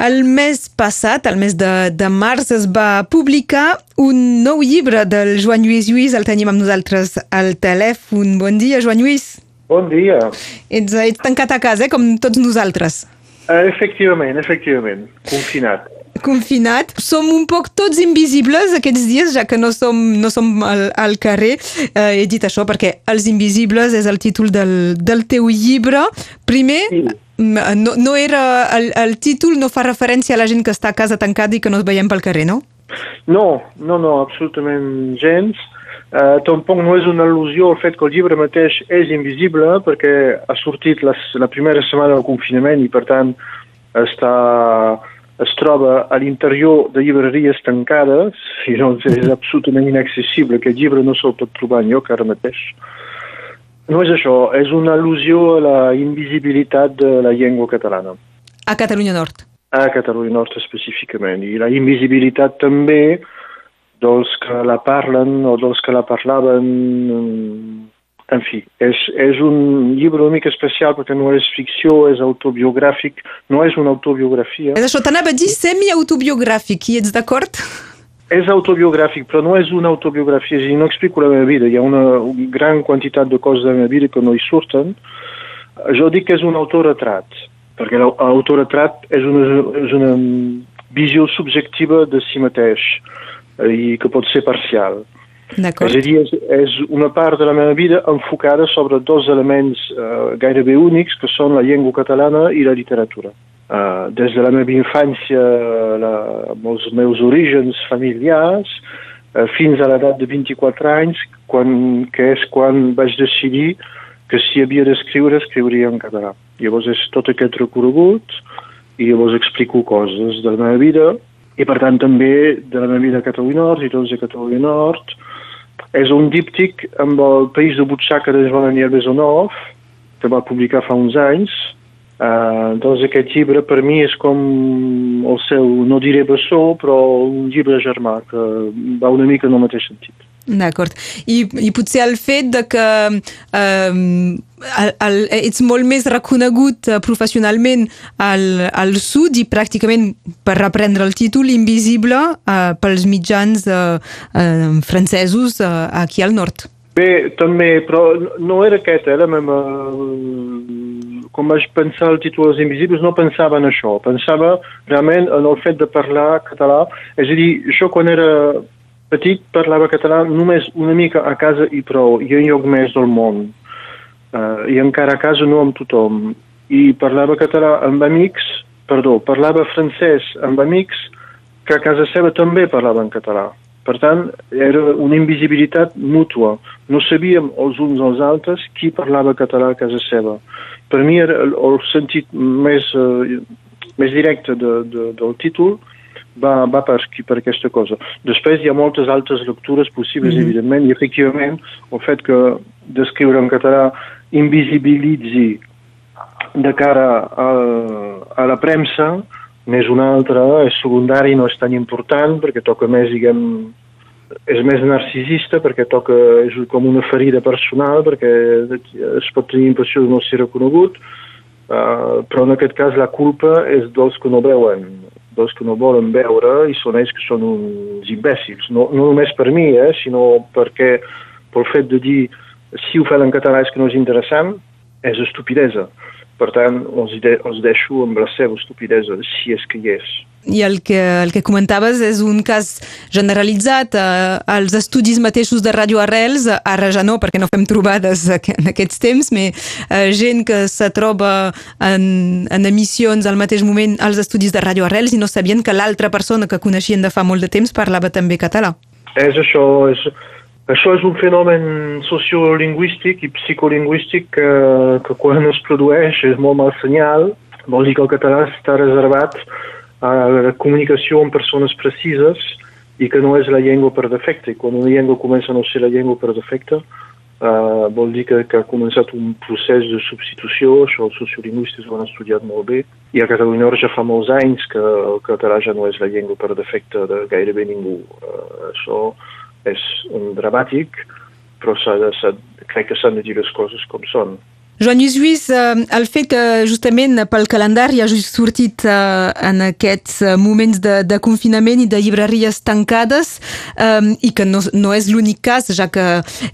El mes passat, el mes de, de març, es va publicar un nou llibre del Joan Lluís Lluís. El tenim amb nosaltres al telèfon. Bon dia, Joan Lluís. Bon dia. Ets, ets tancat a casa, eh? com tots nosaltres. Uh, efectivament, efectivament. Confinat. Confinat. Som un poc tots invisibles aquests dies, ja que no som, no som al, al carrer. Uh, he dit això perquè Els Invisibles és el títol del, del teu llibre. Primer, sí no, no era el, el títol no fa referència a la gent que està a casa tancada i que no es veiem pel carrer, no? No, no, no, absolutament gens. Uh, tampoc no és una al·lusió al fet que el llibre mateix és invisible perquè ha sortit la, la primera setmana del confinament i per tant està, es troba a l'interior de llibreries tancades i doncs és absolutament inaccessible. Aquest llibre no se'l pot trobar enlloc ara mateix. No és això, és una al·lusió a la invisibilitat de la llengua catalana. A Catalunya Nord. A Catalunya Nord específicament. I la invisibilitat també dels que la parlen o dels que la parlaven. En fi, és, és un llibre una mica especial perquè no és ficció, és autobiogràfic, no és una autobiografia. És això, t'anava a dir semi-autobiogràfic, hi ets d'acord? És autobiogràfic, però no és una autobiografia, és a dir, no explico la meva vida, hi ha una gran quantitat de coses de la meva vida que no hi surten. Jo dic que és un autoretrat, perquè l'autoretrat és una, és una visió subjectiva de si mateix eh, i que pot ser parcial. És a dir, és, és una part de la meva vida enfocada sobre dos elements uh, gairebé únics, que són la llengua catalana i la literatura. Uh, des de la meva infància, la, amb els meus orígens familiars, uh, fins a l'edat de 24 anys, quan, que és quan vaig decidir que si havia d'escriure, escriuria en català. Llavors és tot aquest recorregut i llavors explico coses de la meva vida i per tant també de la meva vida a Catalunya Nord i tots de Catalunya Nord, és un díptic amb el País de Butxaca de Joan Daniel Besonov, que va publicar fa uns anys. Uh, doncs aquest llibre per mi és com el seu, no diré bessó, però un llibre germà, que va una mica en el mateix sentit. D'acord. I, I potser el fet de que eh, el, el, ets molt més reconegut uh, professionalment al, al sud i pràcticament, per reprendre el títol, invisible uh, pels mitjans uh, uh, francesos uh, aquí al nord. Bé, també, però no era aquest, eh, la meva... Com vaig pensar el títol dels invisibles, no pensava en això. Pensava realment en el fet de parlar català. És a dir, jo quan era petit parlava català només una mica a casa i prou, i en lloc més del món. Uh, I encara a casa no amb tothom. I parlava català amb amics, perdó, parlava francès amb amics que a casa seva també parlaven català. Per tant, era una invisibilitat mútua. No sabíem els uns als altres qui parlava català a casa seva. Per mi era el, el sentit més, uh, més directe de, de, del títol va, va per, per aquesta cosa. Després hi ha moltes altres lectures possibles, mm -hmm. evidentment, i efectivament el fet que d'escriure en català invisibilitzi de cara a, a la premsa n'és una altra, és secundari, no és tan important, perquè toca més, diguem, és més narcisista, perquè toca, és com una ferida personal, perquè es pot tenir impressió de no ser reconegut, uh, però en aquest cas la culpa és dels que no veuen, dels que no volen veure i són ells que són uns imbècils. No, no només per mi, eh, sinó perquè pel fet de dir si ho fan en català és que no és interessant, és estupidesa. Per tant, els, de, els deixo amb la seva estupidesa, si és que hi és. I el que, el que comentaves és un cas generalitzat. Eh, els estudis mateixos de Radio Arrels, ara ja no, perquè no fem trobades en aquests temps, però eh, gent que se troba en, en emissions al mateix moment als estudis de Radio Arrels i no sabien que l'altra persona que coneixien de fa molt de temps parlava també català. És això, és, això és un fenomen sociolingüístic i psicolingüístic que, que quan es produeix és molt mal senyal. Vol dir que el català està reservat a la comunicació amb persones precises i que no és la llengua per defecte. I quan una llengua comença a no ser la llengua per defecte, uh, vol dir que, que ha començat un procés de substitució, això els sociolingüistes ho han estudiat molt bé, i a Catalunya ja fa molts anys que el català ja no és la llengua per defecte de gairebé ningú. Uh, això és un dramàtic, però de, crec que s'han de dir les coses com són. Joan Lluís, eh, el fet que justament pel calendari ha sortit eh, en aquests eh, moments de, de confinament i de llibreries tancades eh, i que no, no és l'únic cas, ja que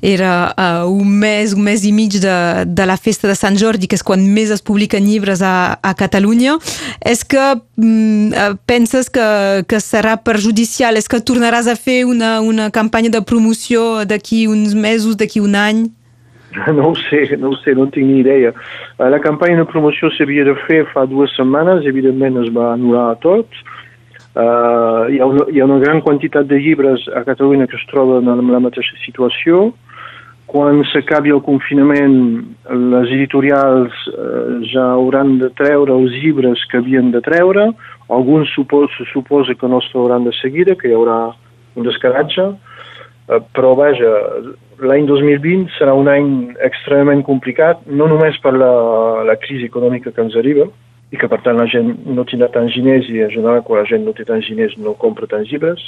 era eh, un mes, un mes i mig de, de la festa de Sant Jordi, que és quan més es publiquen llibres a, a Catalunya, és que mm, penses que, que serà perjudicial? És que tornaràs a fer una, una campanya de promoció d'aquí uns mesos, d'aquí un any? No ho sé, no ho sé, no tinc ni idea. Eh, la campanya de promoció s'havia de fer fa dues setmanes, evidentment es va anul·lar tot. Uh, hi, ha una, hi ha una gran quantitat de llibres a Catalunya que es troben en la mateixa situació. Quan s'acabi el confinament, les editorials uh, ja hauran de treure els llibres que havien de treure. Alguns supos, suposa que no es trauran de seguida, que hi haurà un descaratge. Uh, però, vaja, l'any 2020 serà un any extremament complicat, no només per la, la crisi econòmica que ens arriba, i que per tant la gent no tindrà tants diners i en general quan la gent no té tants diners no compra tants llibres,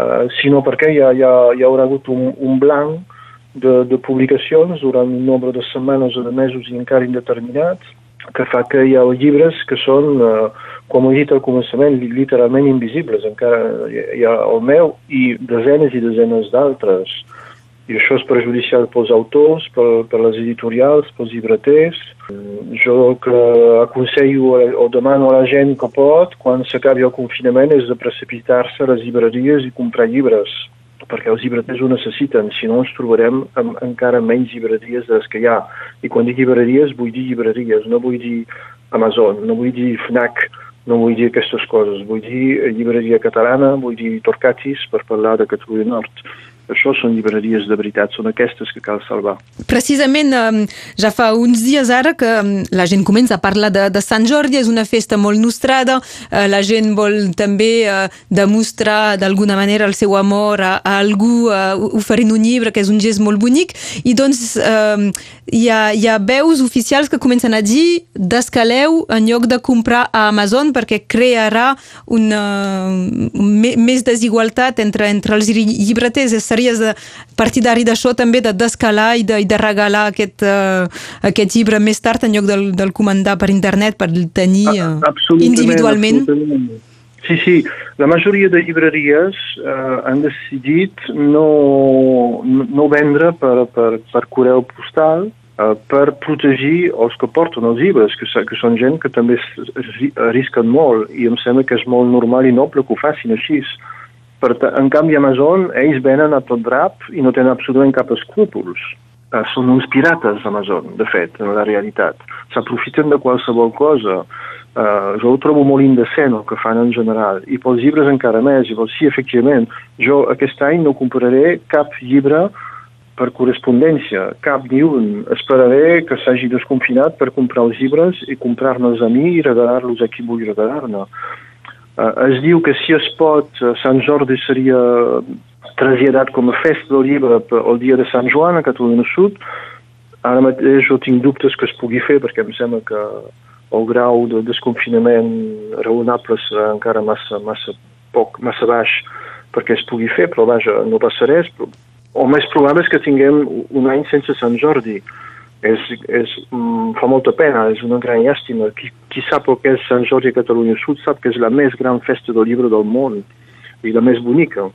uh, sinó perquè hi, ha, hi, ha, hi haurà hagut un, un blanc de, de publicacions durant un nombre de setmanes o de mesos i encara indeterminats que fa que hi ha llibres que són, uh, com he dit al començament, literalment invisibles. Encara hi ha el meu i desenes i desenes d'altres. I això és perjudicial pels autors, per, per les editorials, pels llibreters. Jo que aconsello o demano a la gent que pot, quan s'acabi el confinament, és de precipitar-se a les llibreries i comprar llibres, perquè els llibreters ho necessiten, si no ens trobarem amb encara menys llibreries de les que hi ha. I quan dic llibreries, vull dir llibreries, no vull dir Amazon, no vull dir FNAC, no vull dir aquestes coses, vull dir llibreria catalana, vull dir Torcatis, per parlar de Catalunya Nord això són llibreries de veritat, són aquestes que cal salvar. Precisament, ja fa uns dies ara que la gent comença a parlar de, de Sant Jordi, és una festa molt nostrada, eh, la gent vol també eh, demostrar d'alguna manera el seu amor a, a algú eh, oferint un llibre, que és un gest molt bonic, i doncs hi ha, hi ha veus oficials que comencen a dir descaleu en lloc de comprar a Amazon perquè crearà una, més desigualtat entre, entre els llibreters. És series de, partidari d'això també, de descalar i de, i de regalar aquest, uh, aquest llibre més tard en lloc del, del comandar per internet per tenir uh, individualment? Absolutament. Sí, sí, la majoria de llibreries eh, han decidit no, no vendre per, per, per correu postal per protegir els que porten els llibres, que, que són gent que també arrisquen molt i em sembla que és molt normal i noble que ho facin així. Per en canvi, Amazon, ells venen a tot drap i no tenen absolutament cap escrúpols. Uh, són uns pirates, Amazon, de fet, en la realitat. S'aprofiten de qualsevol cosa. Uh, jo ho trobo molt indecent el que fan en general. I pels llibres encara més. I sí, efectivament, jo aquest any no compraré cap llibre per correspondència, cap ni un. Esperaré que s'hagi desconfinat per comprar els llibres i comprar-nos a mi i regalar-los a qui vull regalar-ne. Uh, es diu que si es pot, uh, Sant Jordi seria traslladat com a festa del llibre el dia de Sant Joan a Catalunya Sud. Ara mateix jo tinc dubtes que es pugui fer perquè em sembla que el grau de desconfinament raonable serà encara massa, massa poc, massa baix perquè es pugui fer, però vaja, no passa res. O més probable és que tinguem un any sense Sant Jordi és, és, mm, fa molta pena, és una gran llàstima. Qui, qui sap el que és Sant Jordi a Catalunya Sud sap que és la més gran festa del llibre del món i la més bonica.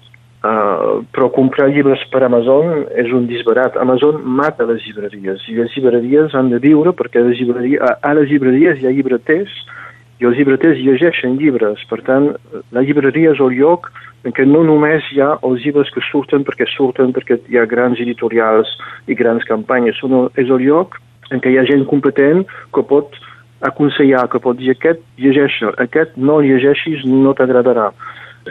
Uh, però comprar llibres per Amazon és un disbarat. Amazon mata les llibreries i les llibreries han de viure perquè les llibreries, a, a les llibreries hi ha llibreters i els llibreters llegeixen llibres. Per tant, la llibreria és el lloc en què no només hi ha els llibres que surten perquè surten perquè hi ha grans editorials i grans campanyes, sinó és el lloc en què hi ha gent competent que pot aconsellar, que pot dir aquest llegeix aquest no llegeixis, no t'agradarà.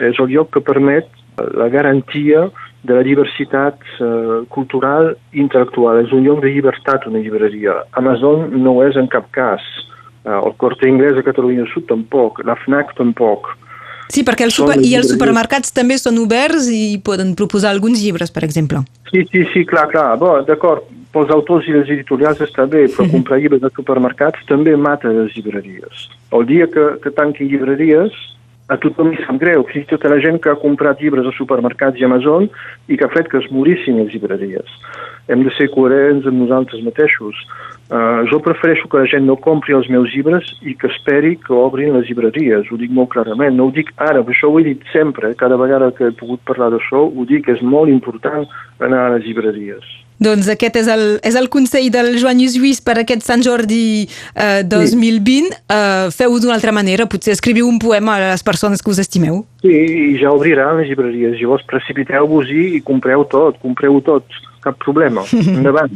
És el lloc que permet la garantia de la diversitat uh, cultural i intel·lectual. És un lloc de llibertat, una llibreria. Amazon no és en cap cas. Uh, el Corte Inglés a Catalunya Sud tampoc, la FNAC tampoc. Sí, perquè el super, i els supermercats també són oberts i poden proposar alguns llibres, per exemple. Sí, sí, sí, clar, clar. Bo, D'acord, pels autors i les editorials està bé, però comprar llibres de supermercats també mata les llibreries. El dia que, que tanquin llibreries, a tothom li sap greu, fins i tot la gent que ha comprat llibres a supermercats i Amazon i que ha fet que es morissin les llibreries. Hem de ser coherents amb nosaltres mateixos. Uh, jo prefereixo que la gent no compri els meus llibres i que esperi que obrin les llibreries, ho dic molt clarament, no ho dic ara, però això ho he dit sempre, cada vegada que he pogut parlar d'això, ho dic, és molt important anar a les llibreries. Doncs aquest és el, és el consell del Joan Lluís per aquest Sant Jordi eh, 2020. Sí. Eh, Feu-ho d'una altra manera, potser escriviu un poema a les persones que us estimeu. Sí, i ja obriran les llibreries. Llavors precipiteu-vos-hi i compreu tot, compreu tot cap problema. Endavant.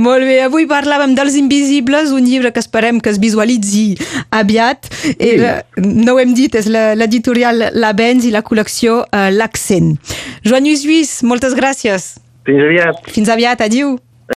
Molt bé, avui parlàvem dels Invisibles, un llibre que esperem que es visualitzi aviat. Sí. Era, no ho hem dit, és l'editorial La Benz i la col·lecció uh, L'Accent. Joan Lluís Lluís, moltes gràcies. Fins aviat. Fins aviat, adiu.